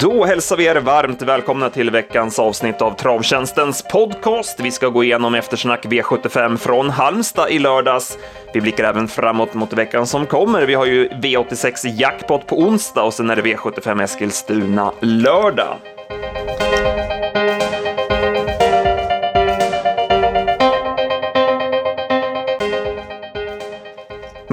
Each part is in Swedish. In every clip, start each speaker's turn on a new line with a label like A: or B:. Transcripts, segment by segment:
A: Då hälsar vi er varmt välkomna till veckans avsnitt av Travtjänstens podcast. Vi ska gå igenom eftersnack V75 från Halmstad i lördags. Vi blickar även framåt mot veckan som kommer. Vi har ju V86 Jackpot på onsdag och sen är det V75 Eskilstuna lördag.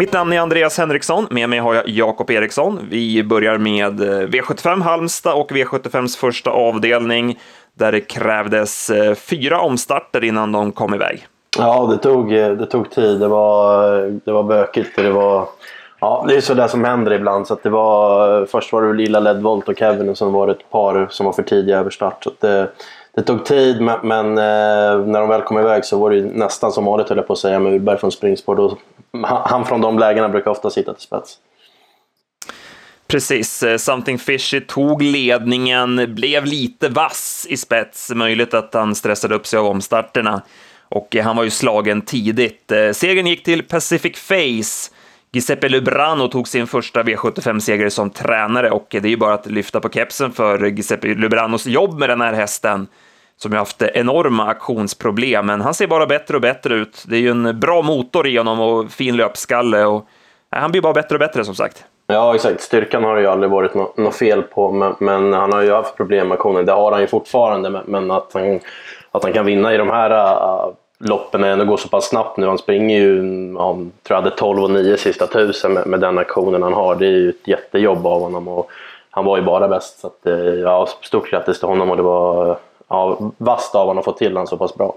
A: Mitt namn är Andreas Henriksson, med mig har jag Jakob Eriksson. Vi börjar med eh, V75 Halmstad och V75s första avdelning, där det krävdes eh, fyra omstarter innan de kom iväg.
B: Ja, det tog, eh, det tog tid. Det var, det var bökigt. Det var... Ja, det är sådär som händer ibland. Så att det var, först var det Lilla Ledvolt och Kevin och sen var det ett par som var för tidiga över start. Så det, det, tog tid men, men när de väl kom iväg så var det nästan som vanligt höll jag på att säga med Urberg från springspår. Då han från de lägena brukar ofta sitta till spets.
A: Precis, eh, Something Fishy tog ledningen, blev lite vass i spets, möjligt att han stressade upp sig av omstarterna. Och eh, han var ju slagen tidigt. Eh, segern gick till Pacific Face. Giuseppe Lubrano tog sin första V75-seger som tränare och det är ju bara att lyfta på kepsen för Giuseppe Lubranos jobb med den här hästen som ju haft enorma aktionsproblem, men han ser bara bättre och bättre ut. Det är ju en bra motor i honom och fin löpskalle och han blir bara bättre och bättre som sagt.
B: Ja, exakt. Styrkan har det ju aldrig varit något, fel på, men, men, han har ju haft problem med aktionen. Det har han ju fortfarande, men, men att, han, att han kan vinna i de här uh, loppen när det ändå går så pass snabbt nu. Han springer ju, um, tror jag hade 12 och 9 sista tusen med, med den aktionen han har. Det är ju ett jättejobb av honom och han var ju bara bäst. Så att, eh, ja, stort grattis till honom och det var ja, vasst av honom att få till den så pass bra.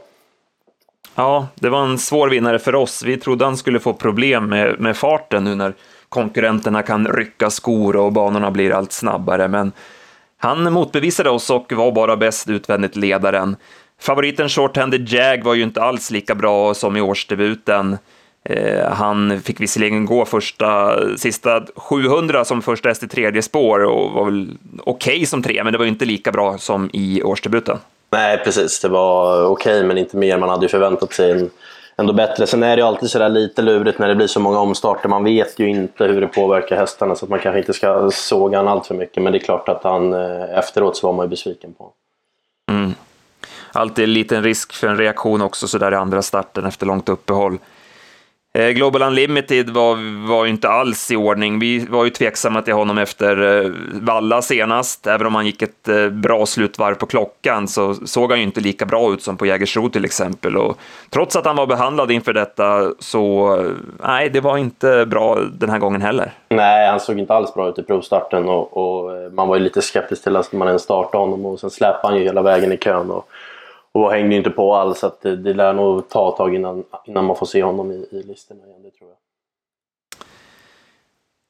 A: Ja, det var en svår vinnare för oss. Vi trodde han skulle få problem med, med farten nu när konkurrenterna kan rycka skor och banorna blir allt snabbare, men han motbevisade oss och var bara bäst utvändigt ledaren. Favoriten Short-Handed Jag var ju inte alls lika bra som i årsdebuten. Eh, han fick visserligen gå första, sista 700 som första häst i tredje spår och var väl okej okay som tre, men det var inte lika bra som i årsdebuten.
B: Nej, precis. Det var okej, okay, men inte mer. Man hade ju förväntat sig en, ändå bättre. Sen är det ju alltid sådär lite lurigt när det blir så många omstarter. Man vet ju inte hur det påverkar hästarna, så att man kanske inte ska såga han allt för mycket. Men det är klart att han eh, efteråt så var man ju besviken på
A: mm. Alltid en liten risk för en reaktion också sådär i andra starten efter långt uppehåll. Eh, Global Unlimited var, var inte alls i ordning. Vi var ju tveksamma till honom efter eh, Valla senast. Även om han gick ett eh, bra slutvarv på klockan så såg han ju inte lika bra ut som på Jägersro till exempel. Och trots att han var behandlad inför detta så, nej, det var inte bra den här gången heller.
B: Nej, han såg inte alls bra ut i provstarten och, och man var ju lite skeptisk till att man ens startade honom och sen släppte han ju hela vägen i kön. Och, och hängde inte på alls, så det, det lär nog ta ett tag innan, innan man får se honom i, i listorna igen, det tror jag.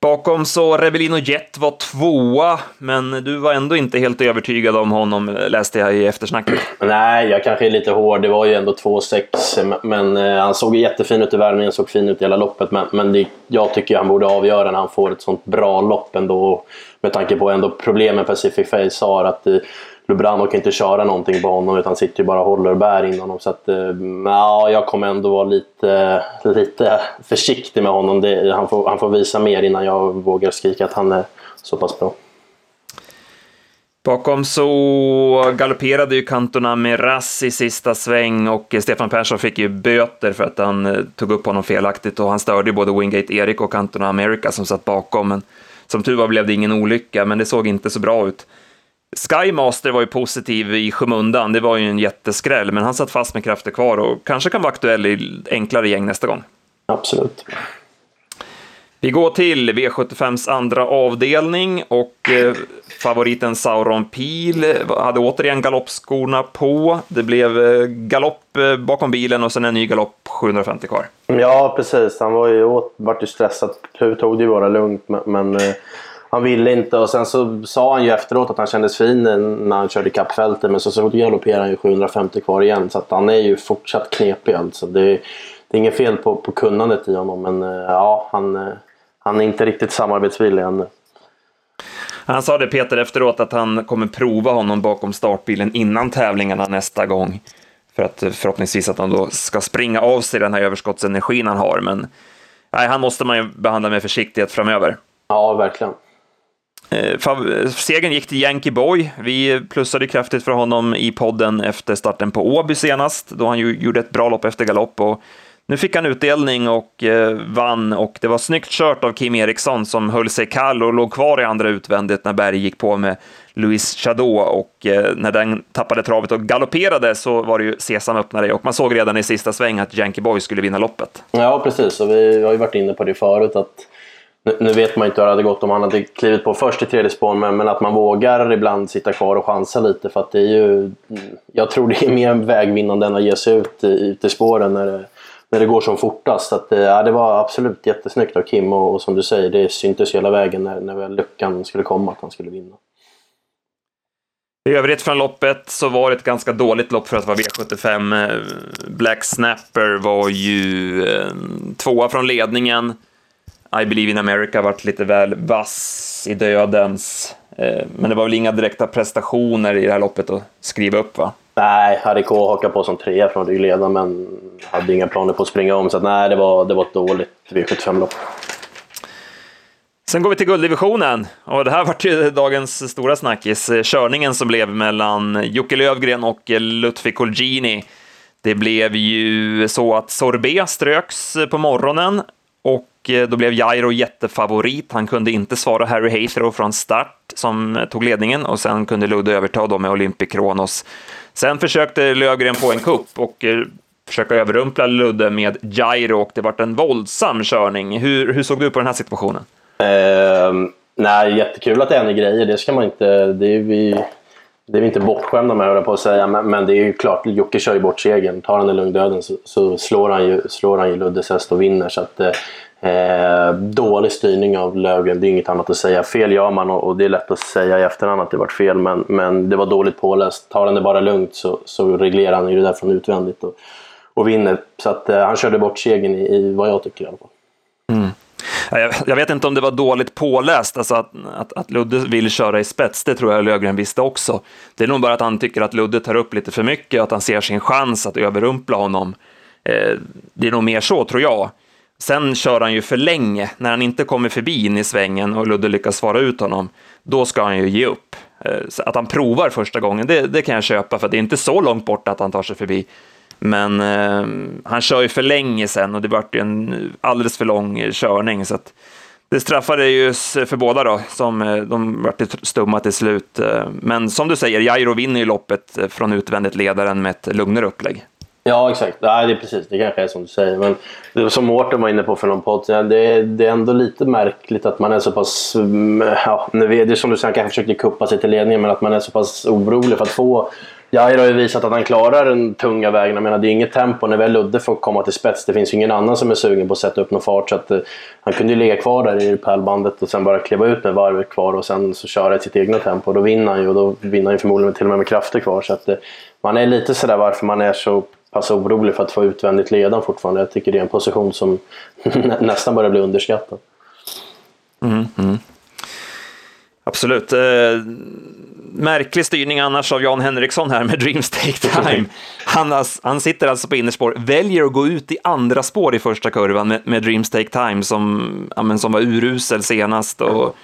A: Bakom så Rebellino Jet var tvåa, men du var ändå inte helt övertygad om honom, läste jag i eftersnacket.
B: Nej, jag kanske är lite hård. Det var ju ändå 2,6, men eh, han såg jättefin ut i värmningen, såg fin ut i hela loppet. Men, men det, jag tycker han borde avgöra när han får ett sånt bra lopp ändå. Med tanke på ändå problemen Pacific Face har. Att, eh, Lubrano kan inte köra någonting på honom utan sitter ju bara och håller och bär in honom. Så att, eh, ja, jag kommer ändå vara lite, lite försiktig med honom. Det, han, får, han får visa mer innan jag vågar skrika att han är så pass bra.
A: Bakom så galopperade ju kantorna med Rass i sista sväng och Stefan Persson fick ju böter för att han eh, tog upp honom felaktigt och han störde ju både Wingate Erik och kantorna America som satt bakom. Men som tur var blev det ingen olycka, men det såg inte så bra ut. Skymaster var ju positiv i skymundan, det var ju en jätteskräll, men han satt fast med krafter kvar och kanske kan vara aktuell i enklare gäng nästa gång.
B: Absolut.
A: Vi går till V75s andra avdelning och eh, favoriten Sauron Pil hade återigen galoppskorna på. Det blev eh, galopp eh, bakom bilen och sen en ny galopp 750 kvar.
B: Ja, precis. Han var ju, åt, vart ju stressad. Tog det ju bara lugnt, men, men han ville inte och sen så sa han ju efteråt att han kändes fin när han körde kappfältet men så, så galopperade han ju 750 kvar igen så att han är ju fortsatt knepig alltså. Det, det är inget fel på, på kunnandet i honom men eh, ja, han, eh, han är inte riktigt samarbetsvillig ännu.
A: Han sa det Peter efteråt att han kommer prova honom bakom startbilen innan tävlingarna nästa gång. för att förhoppningsvis att han då ska springa av sig den här överskottsenergin han har. Men nej, han måste man ju behandla med försiktighet framöver.
B: Ja, verkligen.
A: Eh, segern gick till Yankee Boy. Vi plussade kraftigt för honom i podden efter starten på Åby senast, då han ju gjorde ett bra lopp efter galopp. Och nu fick han utdelning och eh, vann och det var snyggt kört av Kim Eriksson som höll sig kall och låg kvar i andra utvändigt när Berg gick på med Louis Chadot och eh, när den tappade travet och galopperade så var det ju Sesam öppnade och man såg redan i sista sväng att Yankee Boy skulle vinna loppet.
B: Ja, precis. Och vi har ju varit inne på det förut att nu, vet man inte hur det hade gått om han hade klivit på först i tredje spår, men, men att man vågar ibland sitta kvar och chansa lite för att det är ju... Jag tror det är mer vägvinnande än att ge sig ut, ut i spåren när det, när det går som fortast. Att, eh, ja, det var absolut jättesnyggt av Kim och, och som du säger, det syntes hela vägen när, när luckan skulle komma att han skulle vinna.
A: I övrigt från loppet så var det ett ganska dåligt lopp för att vara V75. Eh, Black Snapper var ju eh, tvåa från ledningen. I Believe in America varit lite väl vass i dödens. Eh, men det var väl inga direkta prestationer i det här loppet att skriva upp va?
B: Nej, Harry K hakade på som trea från ryggledaren men hade inga planer på att springa om. Så nej, det var, det var ett dåligt V75-lopp.
A: Sen går vi till gulddivisionen och det här var ju dagens stora snackis. Körningen som blev mellan Jocke Lövgren och Lutfi Colgjini. Det blev ju så att Sorbet ströks på morgonen och då blev Jairo jättefavorit. Han kunde inte svara Harry Haythrow från start som tog ledningen och sen kunde Ludde överta då med Olympic Kronos. Sen försökte Lövgren få en kupp och eh, försöka överrumpla Ludde med Jairo och det vart en våldsam körning. Hur, hur såg du på den här situationen?
B: Eh, nej, jättekul att det händer grejer. Det ska man inte... Det är vi, det är vi inte bortskämda med, höll på att säga. Men, men, det är ju klart, Jocke kör ju bort segern. Tar han den lugndöden så, så slår, han ju, slår han ju Luddes häst och vinner. Så att, eh, Eh, dålig styrning av Löfgren, det är inget annat att säga. Fel gör man och, och det är lätt att säga i efterhand att det var fel. Men, men det var dåligt påläst. Tar han det bara lugnt så, så reglerar han ju det där från utvändigt. Och, och vinner. Så att, eh, han körde bort segern i, i vad jag tycker i alla fall.
A: Mm. Jag, vet inte om det var dåligt påläst, alltså att, att, att Ludde vill köra i spets, det tror jag Löfgren visste också. Det är nog bara att han tycker att Ludde tar upp lite för mycket, att han ser sin chans att överrumpla honom. Eh, det är nog mer så, tror jag. Sen kör han ju för länge. När han inte kommer förbi in i svängen och Ludde lyckas svara ut honom, då ska han ju ge upp. Eh, så att han provar första gången, det, det, kan jag köpa, för det är inte så långt bort att han tar sig förbi. Men eh, han kör ju för länge sen och det vart ju en alldeles för lång eh, körning. Så att det straffade ju för båda då, som eh, de vart stumma till slut. Men som du säger, Jairo vinner ju loppet från utvändigt ledaren med ett lugnare upplägg.
B: Ja, exakt. Ja, det är precis. Det kanske är som du säger. Men det som Mårten var inne på för någon podd, det är, det är ändå lite märkligt att man är så pass... Mm, ja, det är som du säger, han kanske försökte kuppa sig till ledningen, men att man är så pass orolig för att få Jair har ju visat att han klarar den tunga vägen. Jag menar, det är inget tempo när väl Ludde får komma till spets. Det finns ju ingen annan som är sugen på att sätta upp någon fart. Så att, eh, han kunde ju ligga kvar där i pärlbandet och sen bara kliva ut med varvet kvar och sen så köra i sitt egna tempo. Då vinner han ju och då vinner han ju förmodligen till och med med krafter kvar. Så att, eh, man är lite sådär varför man är så pass orolig för att få utvändigt ledan fortfarande. Jag tycker det är en position som nästan börjar bli underskattad.
A: Mm, mm. Absolut. Eh, märklig styrning annars av Jan Henriksson här med Dreams Take Time. Han, han sitter alltså på innerspår, väljer att gå ut i andra spår i första kurvan med, med Dreams Take Time som, ja, men som var urusel senast. Och,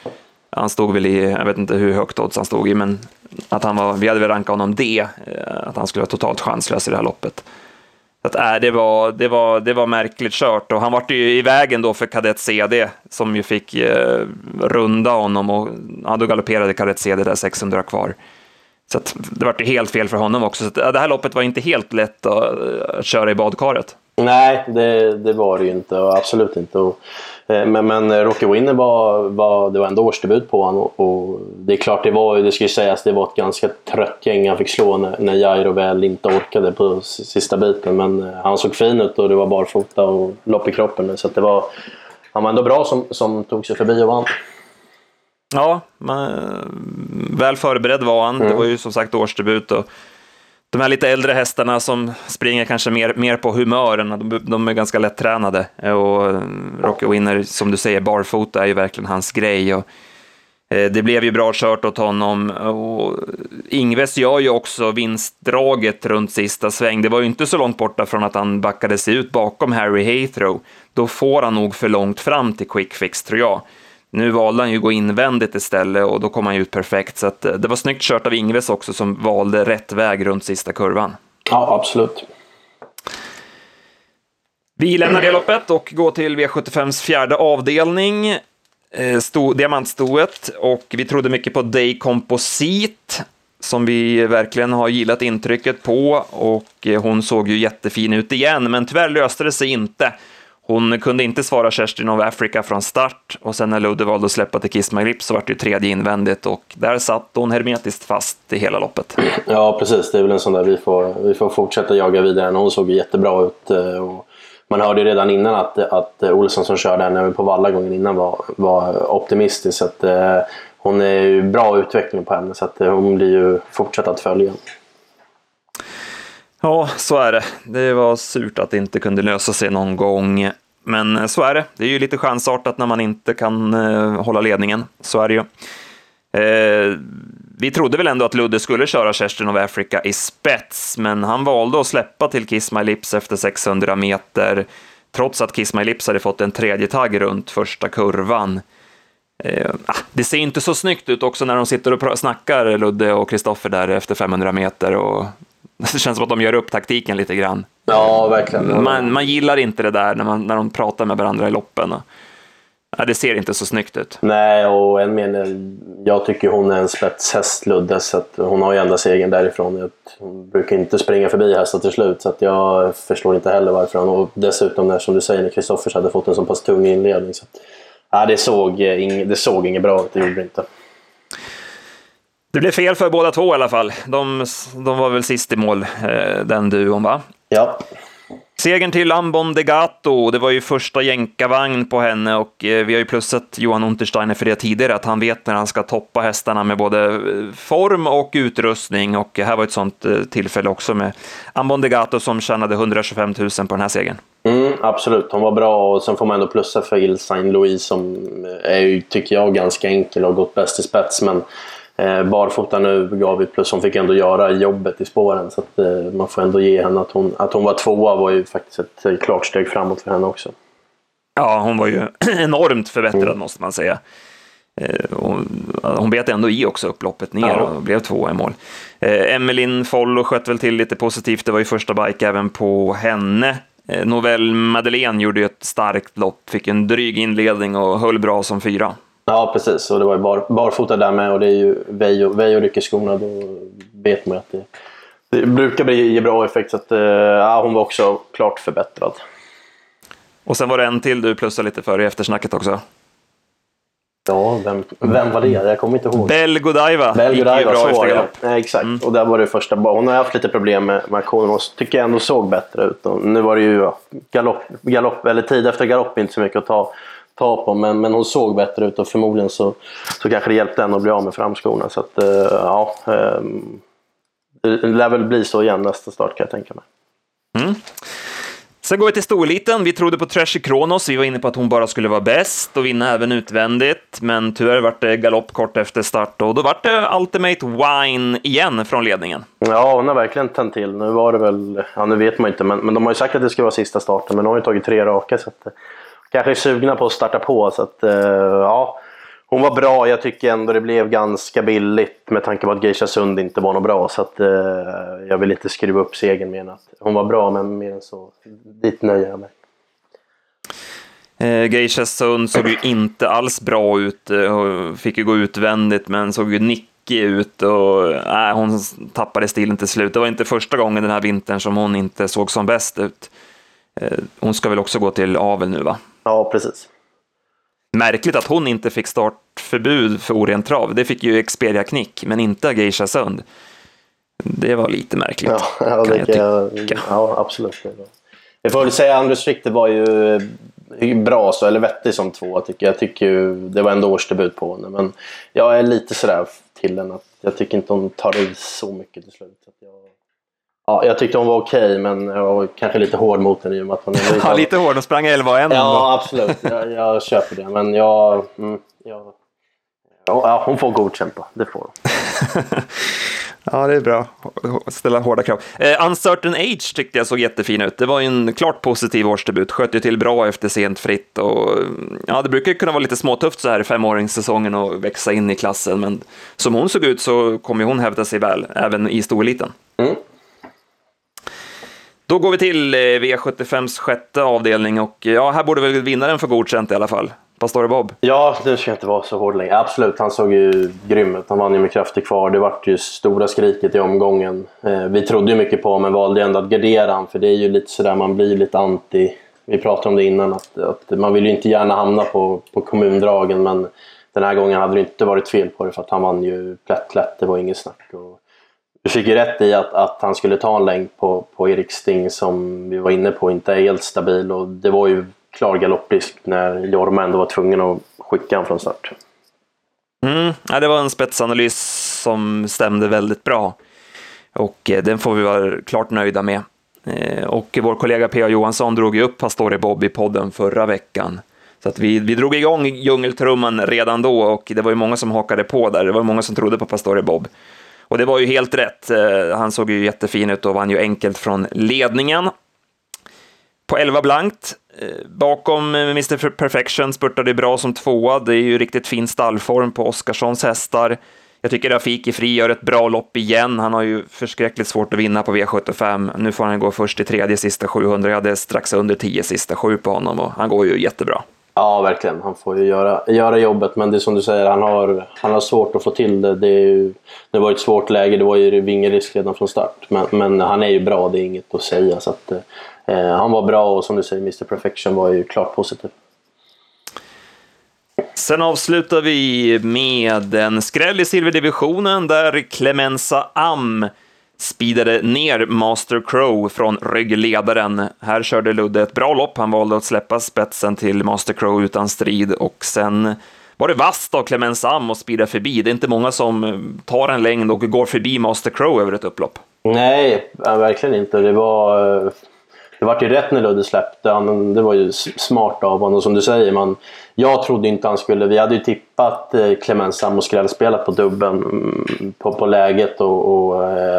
A: han stod väl i, jag vet inte hur högt odds han stod i, men att han var, vi hade väl rankat honom D, eh, att han skulle vara totalt chanslös i det här loppet. att, äh, det, var, det, var, det var märkligt kört och han var ju i vägen då för kadett CD som ju fick eh, runda honom och ja, då galopperade kadett CD där 600 kvar. Så att, det var ju helt fel för honom också. Så att, ja, det här loppet var inte helt lätt att, att köra i badkaret.
B: Nej, det, det var det ju inte. Absolut inte. Och, Eh, men, men Rocky Winner var, var, det var ändå årsdebut på honom och, och, det är klart, det var det ska ju sägas, det var ett ganska trött gäng han fick slå när, när Jairo väl inte orkade på sista biten. Men eh, han såg fin ut och det var barfota och lopp i kroppen. Så det var, han var ändå bra som, som tog sig förbi och vann.
A: Ja, man, väl förberedd var han. Mm. Det var ju som sagt årsdebut. Och de här lite äldre hästarna som springer kanske mer, mer på humören, de, de är ganska lättränade. Och eh, Rocky Winner, som du säger, barfota är ju verkligen hans grej. Och Eh, det blev ju bra kört åt honom och eh, Ingves gör ju också vinstdraget runt sista sväng. Det var ju inte så långt borta från att han backade sig ut bakom Harry Haythrow. Då får han nog för långt fram till quick fix tror jag. Nu valde han ju att gå invändigt istället och då kom han ju ut perfekt. Så eh, det var snyggt kört av Ingves också som valde rätt väg runt sista kurvan.
B: Ja, absolut.
A: Vi lämnar det loppet och går till V75s fjärde avdelning. Eh, sto, diamantstoet och vi trodde mycket på Day Composite som vi verkligen har gillat intrycket på och eh, hon såg ju jättefin ut igen, men tyvärr löste det sig inte. Hon kunde inte svara Kerstin of Africa från start och sen när Ludde valde att släppa till Kiss My Lips så vart det ju tredje invändigt och där satt hon hermetiskt fast i hela loppet.
B: Ja, precis. Det är väl en sån där vi får, vi får fortsätta jaga vidare. Hon såg jättebra ut. Eh, och man hörde ju redan innan att, att Olsson som körde henne på valla gången innan var, var optimistisk. Så att, eh, hon är ju bra utveckling på henne så att, eh, hon blir ju fortsatt att följa.
A: Ja, så är det. Det var surt att det inte kunde lösa sig någon gång. Men eh, så är det. Det är ju lite chansartat när man inte kan eh, hålla ledningen. Så är det ju. Eh, vi trodde väl ändå att Ludde skulle köra Kerstin of Africa i spets, men han valde att släppa till Kiss My Lips efter 600 meter, trots att Kiss My Lips hade fått en tredje tagg runt första kurvan. Eh, ah, det ser inte så snyggt ut också när de sitter och snackar, Ludde och Kristoffer där efter 500 meter och det känns som att de gör upp taktiken lite grann.
B: Ja, verkligen.
A: Man, man gillar inte det där när, man, när de pratar med varandra i loppen. Ja, det ser inte så snyggt ut.
B: Nej, och än mer, jag tycker hon är en spetshäst, Ludde, så att hon har ju enda segern därifrån. Hon brukar inte springa förbi hästar till slut, så att jag förstår inte heller varför. hon... Och dessutom, när, som du säger, när Kristoffers hade fått en så pass tung inledning. Så ja, det, såg, det såg inget bra ut, det gjorde det inte.
A: Det blev fel för båda två i alla fall. De, de var väl sist i mål, eh, den duon, va?
B: Ja.
A: Segern till Ambon Degato, det var ju första jänkarvagn på henne och eh, vi har ju plussat Johan Untersteiner för det tidigare, att han vet när han ska toppa hästarna med både eh, form och utrustning och här var ett sånt tillfälle också med Ambon Degato som tjänade 125 000 på den här segern.
B: Mm, absolut, hon var bra och sen får man ändå plussa för Ilsain Louise som är ju, tycker jag, ganska enkel och har gått bäst i spets men barfota nu gav vi plus hon fick ändå göra jobbet i spåren så att, eh, man får ändå ge henne att hon, att hon var tvåa var ju faktiskt ett eh, klart steg framåt för henne också.
A: Ja, hon var ju enormt förbättrad mm. måste man säga. Eh, hon, hon bet ändå i också upploppet ner ja. och blev tvåa i mål. Eh, Follo sköt väl till lite positivt, det var ju första bike även på henne. Eh, Novell Madeleine gjorde ju ett starkt lopp, fick en dryg inledning och höll bra som fyra.
B: Ja, precis. Och det var ju bar, barfota där med och det är ju Vejo, Vejo rycker skorna. Då vet man att det, det brukar bli, ge bra effekt. Så att, eh, ja, hon var också klart förbättrad.
A: Och sen var det en till du plussade lite för i eftersnacket också.
B: Ja, vem, vem var det? Jag kommer inte ihåg.
A: Bell Godiva.
B: Bell Godiva, så var. Nej, exakt. Mm. Och där var det första Hon har haft lite problem med, med aktionen och tycker jag ändå såg bättre ut. Och nu var det ju galopp, galopp, eller tid efter galopp, inte så mycket att ta ta på. Men, men hon såg bättre ut och förmodligen så, så kanske det hjälpte henne att bli av med framskorna. Så att, uh, ja, um, det lär väl bli så igen nästa start kan jag tänka mig.
A: Mm. Sen går vi till storliten. Vi trodde på Trashy Kronos. Vi var inne på att hon bara skulle vara bäst och vinna även utvändigt. Men tyvärr vart det galopp kort efter start och då vart det Ultimate Wine igen från ledningen.
B: Ja, hon har verkligen tänt till. Nu var det väl, ja nu vet man inte, men, men de har ju sagt att det ska vara sista starten, men hon har ju tagit tre raka. Så att, kanske är sugna på att starta på. Så att, eh, ja, hon var bra. Jag tycker ändå det blev ganska billigt med tanke på att Geisha Sund inte var något bra. Så att, eh, jag vill inte skruva upp segern mer än att hon var bra, men mer än så. Dit nöjer jag mig.
A: Eh, Geisha Sund såg ju inte alls bra ut. Eh, fick ju gå utvändigt, men såg ju nickig ut och äh, hon tappade stilen till slut. Det var inte första gången den här vintern som hon inte såg som bäst ut. Hon ska väl också gå till avel nu, va?
B: Ja, precis.
A: Märkligt att hon inte fick startförbud för orent trav. Det fick ju Expedia Knick, men inte Geisha Sund. Det var lite märkligt.
B: Ja, ja, det kan jag, ja absolut. Jag får väl säga att Andrew Richter var ju bra, så, eller vettig som två tycker jag. tycker ju, det var ändå årsdebut på henne. Men jag är lite sådär till henne att jag tycker inte hon tar i så mycket till slut. Så jag, Ja, jag tyckte hon var okej, okay, men jag var kanske lite hård mot henne i och med att hon
A: lite... ja, lite hård. Hon sprang 11 1
B: Ja, absolut. Jag, jag köper det. Men jag, mm, jag, Ja, hon får godkänt då. Det får hon.
A: ja, det är bra. Ställa hårda krav. Eh, Uncertain Age tyckte jag såg jättefin ut. Det var ju en klart positiv årsdebut. Sköt ju till bra efter sent fritt och ja, det brukar ju kunna vara lite småtufft så här i femåringssäsongen och växa in i klassen, men som hon såg ut så kommer hon hävda sig väl, även i storeliten. Då går vi till eh, V75s sjätte avdelning och eh, ja, här borde väl vinnaren få godkänt i alla fall. Pastore Bob?
B: Ja, nu ska jag inte vara så hård längre. Absolut, han såg ju grym ut. Han vann ju med krafter kvar. Det vart ju stora skriket i omgången. Eh, vi trodde ju mycket på honom, men valde ändå att gardera honom. För det är ju lite sådär, man blir lite anti... Vi pratade om det innan, att, att man vill ju inte gärna hamna på, på kommundragen. Men den här gången hade det inte varit fel på det, för att han vann ju plätt lätt. Det var inget snack. Och du fick ju rätt i att, att han skulle ta en längd på, på Erik Sting som vi var inne på inte är helt stabil. Och det var ju klar galopprisk när Jorma ändå var tvungen att skicka honom från start.
A: Mm, ja, det var en spetsanalys som stämde väldigt bra och eh, den får vi vara klart nöjda med. Eh, och vår kollega P.A. Johansson drog ju upp Pastore Bob i podden förra veckan. Så att vi, vi drog igång djungeltrumman redan då och det var ju många som hakade på där. Det var många som trodde på Pastore Bob. Och det var ju helt rätt. Eh, han såg ju jättefin ut och vann ju enkelt från ledningen. På 11 blankt eh, bakom eh, Mr Perfection spurtade bra som tvåa. Det är ju riktigt fin stallform på Oskarssons hästar. Jag tycker Rafiki Fri gör ett bra lopp igen. Han har ju förskräckligt svårt att vinna på V75. Nu får han gå först i tredje sista 700. Jag hade strax under 10 sista sju på honom och han går ju jättebra.
B: Ja, verkligen. Han får ju göra, göra jobbet, men det är som du säger, han har, han har svårt att få till det. Det, ju, det var ett svårt läge, det var ju vingerisk redan från start. Men, men, han är ju bra, det är inget att säga. Så att, eh, han var bra och som du säger, Mr Perfection var ju klart positiv.
A: Sen avslutar vi med en skräll i silverdivisionen där Clemenza Am speedade ner Master Crow från ryggledaren. Här körde Ludde ett bra lopp. Han valde att släppa spetsen till Master Crow utan strid och sen var det vasst av Clemens Am och speeda förbi. Det är inte många som tar en längd och går förbi Master Crow över ett upplopp.
B: Nej, verkligen inte. Det var eh, det var ju rätt när Ludde släppte. Han, det var ju smart av honom. Och som du säger, man, jag trodde inte han skulle... Vi hade ju tippat eh, Clemens Sam och skrällspelat på dubben mm, på, på läget. Och, och eh,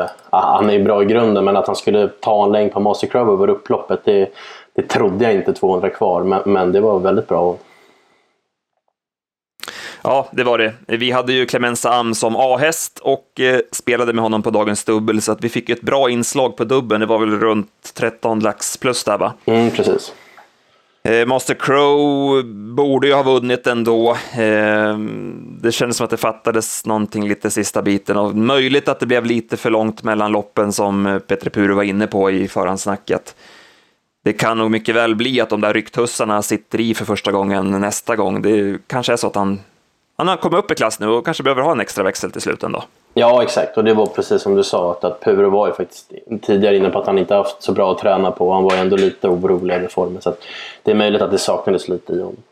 B: han är ju bra i grunden, men att han skulle ta en längd på Master Crow över upploppet, det, det trodde jag inte 200 kvar. Men, men det var väldigt bra.
A: Ja, det var det. Vi hade ju Clemenza Am som A-häst och eh, spelade med honom på dagens dubbel, så att vi fick ett bra inslag på dubben. Det var väl runt 13 lax plus där, va?
B: Mm, precis.
A: Eh, Master Crow borde ju ha vunnit ändå. Eh, det kändes som att det fattades någonting lite sista biten och möjligt att det blev lite för långt mellan loppen som eh, Peter Puru var inne på i förhandsnacket. Det kan nog mycket väl bli att de där rycktussarna sitter i för första gången nästa gång. Det kanske är så att han han har kommit upp i klass nu och kanske behöver ha en extra växel till slut ändå.
B: Ja, exakt. Och det var precis som du sa, att, att Puro var ju faktiskt tidigare inne på att han inte haft så bra att träna på. Han var ju ändå lite orolig över formen. Så det är möjligt att det saknades lite i honom.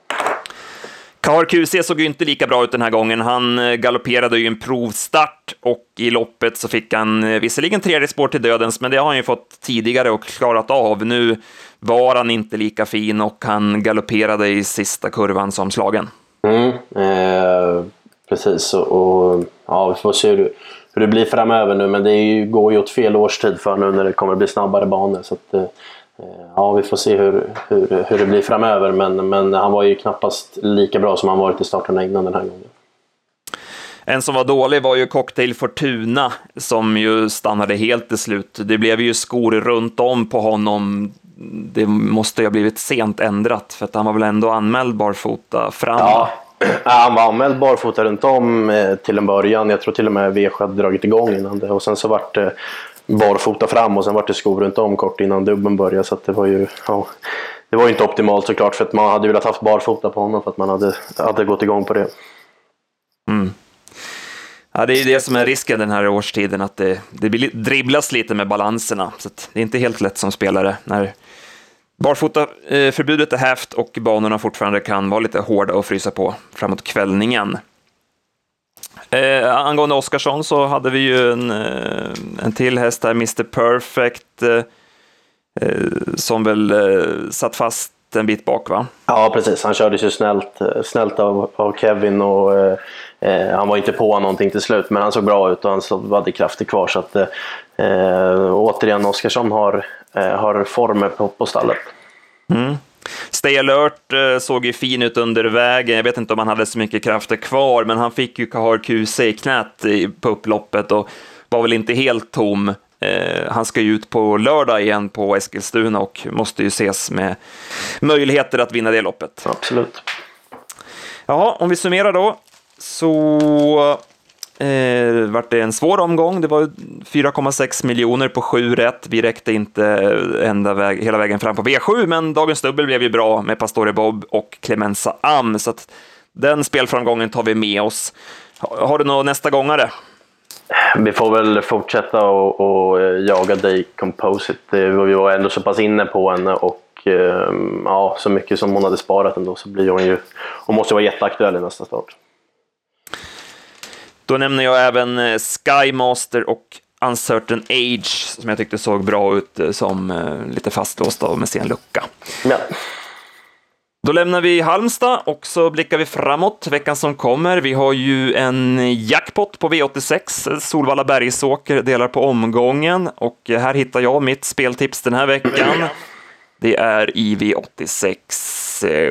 A: Kahar QC såg ju inte lika bra ut den här gången. Han eh, galopperade ju en provstart och i loppet så fick han eh, visserligen tredje spår till dödens, men det har han ju fått tidigare och klarat av. Nu var han inte lika fin och han galopperade i sista kurvan som slagen.
B: Mm, eh, precis, och, och, ja, vi får se hur, hur det blir framöver nu. Men det ju, går ju åt fel årstid för nu när det kommer bli snabbare banor. Så att, eh, ja, vi får se hur, hur, hur det blir framöver. Men, men han var ju knappast lika bra som han varit i starterna innan den här gången.
A: En som var dålig var ju Cocktail Fortuna som ju stannade helt till slut. Det blev ju skor runt om på honom det måste ju ha blivit sent ändrat för att han var väl ändå anmäld barfota fram?
B: Ja, han var anmäld barfota runt om eh, till en början. Jag tror till och med Vesjö hade dragit igång innan det och sen så vart det barfota fram och sen vart det skor runt om kort innan dubben började så det var ju ja, det var ju inte optimalt såklart för att man hade velat haft barfota på honom för att man hade, hade gått igång på det.
A: Mm. Ja, det är det som är risken den här årstiden, att det, det dribblas lite med balanserna. Så det är inte helt lätt som spelare när barfotaförbudet eh, är hävt och banorna fortfarande kan vara lite hårda och frysa på framåt kvällningen. Eh, angående Oskarsson så hade vi ju en, eh, en till häst här, Mr Perfect, eh, eh, som väl eh, satt fast en bit bak va?
B: Ja precis, han kördes ju snällt, eh, snällt av, av Kevin och eh, eh, han var inte på någonting till slut men han såg bra ut och han hade krafter kvar så att eh, återigen Oskarsson har, har former på, på stallet.
A: Mm. Stay alert eh, såg ju fin ut under vägen. Jag vet inte om han hade så mycket krafter kvar, men han fick ju Kahar QC i knät på upploppet och var väl inte helt tom. Eh, han ska ju ut på lördag igen på Eskilstuna och måste ju ses med möjligheter att vinna det loppet.
B: Absolut.
A: Jaha, om vi summerar då, så Eh, vart det en svår omgång. Det var 4,6 miljoner på 7 rätt. Vi räckte inte ända väg, hela vägen fram på V7, men dagens dubbel blev ju bra med Pastore Bob och Clemenza Am, så att den spelframgången tar vi med oss. Har du någon nästa gångare?
B: Vi får väl fortsätta och, och eh, jaga dig Composite. Vi var ändå så pass inne på henne och eh, ja, så mycket som hon hade sparat ändå så blir hon ju... Hon måste vara jätteaktuell i nästa start.
A: Då nämner jag även eh, Skymaster och Uncertain Age, som jag tyckte såg bra ut eh, som eh, lite fastlåsta med sen lucka. Ja. Då lämnar vi Halmstad och så blickar vi framåt veckan som kommer. Vi har ju en jackpot på V86. Solvalla Bergsåker delar på omgången och här hittar jag mitt speltips den här veckan. Det är i V86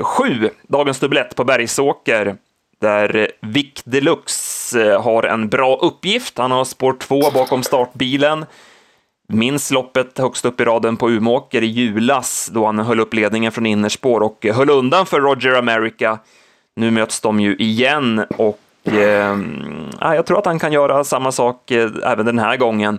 A: 7, dagens dubblett på Bergsåker där Vic Deluxe eh, har en bra uppgift. Han har spår två bakom startbilen. Minns loppet högst upp i raden på Umåker i julas då han höll upp ledningen från innerspår och höll undan för Roger America. Nu möts de ju igen och eh, jag tror att han kan göra samma sak eh, även den här gången.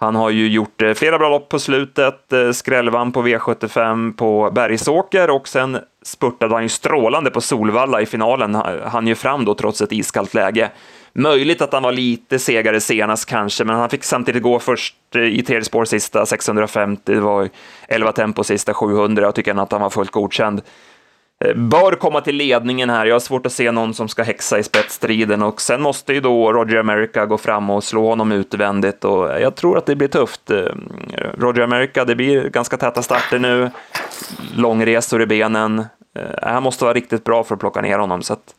A: Han har ju gjort eh, flera bra lopp på slutet, eh, skrällvann på V75 på Bergsåker och sen spurtade han ju strålande på Solvalla i finalen. Han ju fram då trots ett iskallt läge. Möjligt att han var lite segare senast kanske, men han fick samtidigt gå först i tredje spår sista 650, det var 11 tempo sista 700 Jag tycker att han var fullt godkänd. Eh, bör komma till ledningen här. Jag har svårt att se någon som ska häxa i spetsstriden och sen måste ju då Roger America gå fram och slå honom utvändigt och jag tror att det blir tufft. Eh, Roger America, det blir ganska täta starter nu, långresor i benen. Eh, han måste vara riktigt bra för att plocka ner honom. Så att,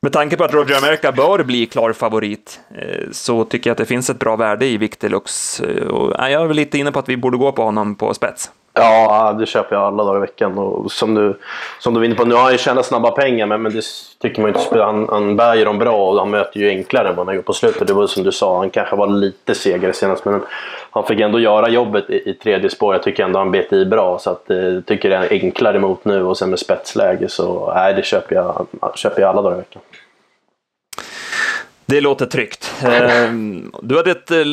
A: med tanke på att Roger America bör bli klar favorit eh, så tycker jag att det finns ett bra värde i Victilux. Eh, och eh, jag är väl lite inne på att vi borde gå på honom på spets.
B: Ja, det köper jag alla dagar i veckan. Och som, du, som du var inne på, nu har han ju tjänat snabba pengar men, men det tycker man inte Han, han bär ju dem bra och han möter ju enklare än vad han gjort på slutet. Det var som du sa, han kanske var lite segare senast men han fick ändå göra jobbet i, i tredje spår. Jag tycker ändå han bet i bra så att, eh, jag eh, tycker det är enklare mot nu och sen med spetsläge så nej, det köper jag, köper jag alla dagar i veckan.
A: Det låter tryggt. Ehm, du hade ett eh,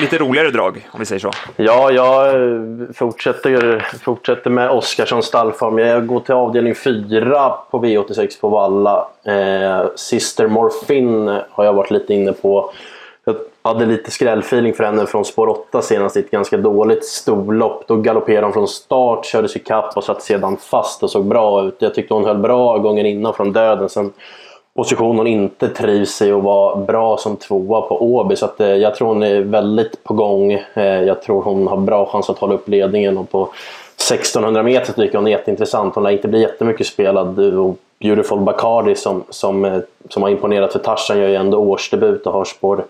A: lite roligare drag, om vi säger så.
B: Ja, jag eh, fortsätter, fortsätter med Oskarssons stallform. Jag går till avdelning 4 på V86 på Valla. Eh, Sister Morfin har jag varit lite inne på. Jag hade lite skrällfeeling för henne från spår 8 senast i ett ganska dåligt storlopp. Då galopperade hon från start, kördes ikapp och satt sedan fast och såg bra ut. Jag tyckte hon höll bra gången innan från döden. Sen position hon inte trivs i och var bra som tvåa på Åby. Så att, eh, jag tror hon är väldigt på gång. Eh, jag tror hon har bra chans att hålla upp ledningen och på 1600 meter tycker hon är jätteintressant. Hon lär inte bli jättemycket spelad. Och Beautiful Bacardi som, som, eh, som har imponerat för Tarzan gör ju ändå årsdebut och har spår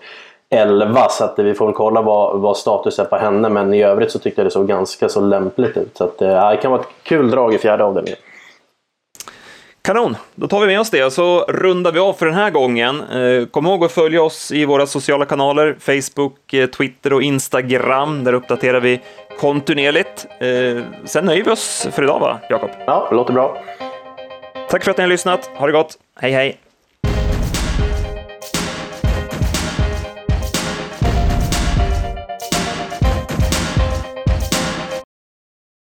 B: 11 så att eh, vi får väl kolla vad, vad status är på henne men i övrigt så tyckte jag det såg ganska så lämpligt ut. Så att, eh, det kan vara ett kul drag i fjärde avdelningen.
A: Kanon, då tar vi med oss det och så rundar vi av för den här gången. Eh, kom ihåg att följa oss i våra sociala kanaler, Facebook, eh, Twitter och Instagram. Där uppdaterar vi kontinuerligt. Eh, sen nöjer vi oss för idag, va, Jakob?
B: Ja, det låter bra.
A: Tack för att ni har lyssnat. Ha det gott. Hej, hej!